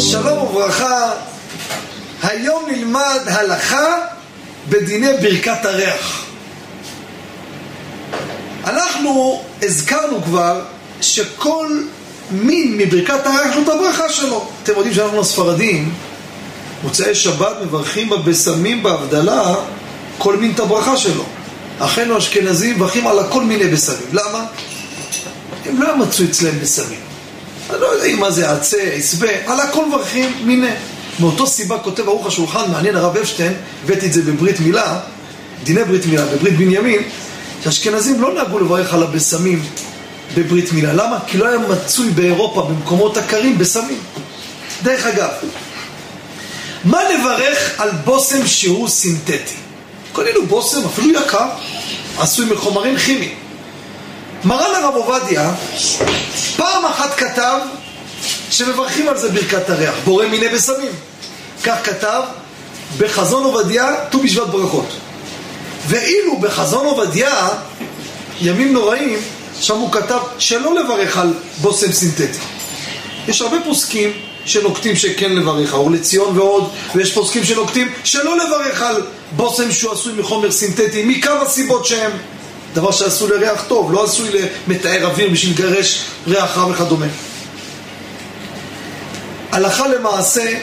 שלום וברכה, היום נלמד הלכה בדיני ברכת הריח. אנחנו הזכרנו כבר שכל מין מברכת הריח לו את הברכה שלו. אתם יודעים שאנחנו הספרדים, מוצאי שבת מברכים בבשמים בהבדלה כל מין את הברכה שלו. אחינו האשכנזים מברכים על הכל מיני בשמים. למה? הם לא מצאו אצלם בשמים. אני לא יודע מה זה עצה, עשבה, על הכל מברכים מיני. מאותו סיבה כותב ערוך השולחן, מעניין הרב אפשטיין, הבאתי את זה בברית מילה, דיני ברית מילה, בברית בנימין, שאשכנזים לא נהגו לברך על הבשמים בברית מילה. למה? כי לא היה מצוי באירופה, במקומות הקרים, בשמים. דרך אגב, מה לברך על בושם שהוא סינתטי? קנינו בושם, אפילו יקר, עשוי מחומרים כימיים. מרן הרב עובדיה פעם אחת כתב שמברכים על זה ברכת הריח, בורא מיני בשמים. כך כתב בחזון עובדיה, ט"ו בשבט ברכות. ואילו בחזון עובדיה, ימים נוראים, שם הוא כתב שלא לברך על בושם סינתטי. יש הרבה פוסקים שנוקטים שכן לברך, האור לציון ועוד, ויש פוסקים שנוקטים שלא לברך על בושם שהוא עשוי מחומר סינתטי, מכמה סיבות שהם. דבר שעשוי לריח טוב, לא עשוי למתאר אוויר בשביל לגרש ריח רע וכדומה. הלכה למעשה,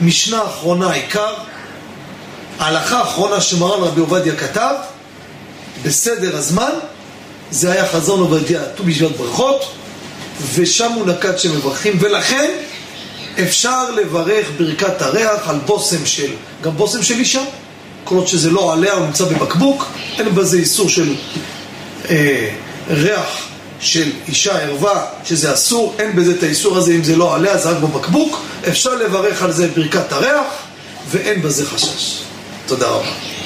משנה אחרונה עיקר, ההלכה האחרונה שמרן רבי עובדיה כתב, בסדר הזמן, זה היה חזון עובדיה, ט"ו בשבט ברכות, ושם הוא נקט שמברכים, ולכן אפשר לברך ברכת הריח על בושם של, גם בושם של אישה, כל עוד שזה לא עליה, הוא נמצא בבקבוק, אין בזה איסור של ריח של אישה ערווה, שזה אסור, אין בזה את האיסור הזה אם זה לא עליה, זה רק בבקבוק, אפשר לברך על זה ברכת הריח, ואין בזה חשש. תודה רבה.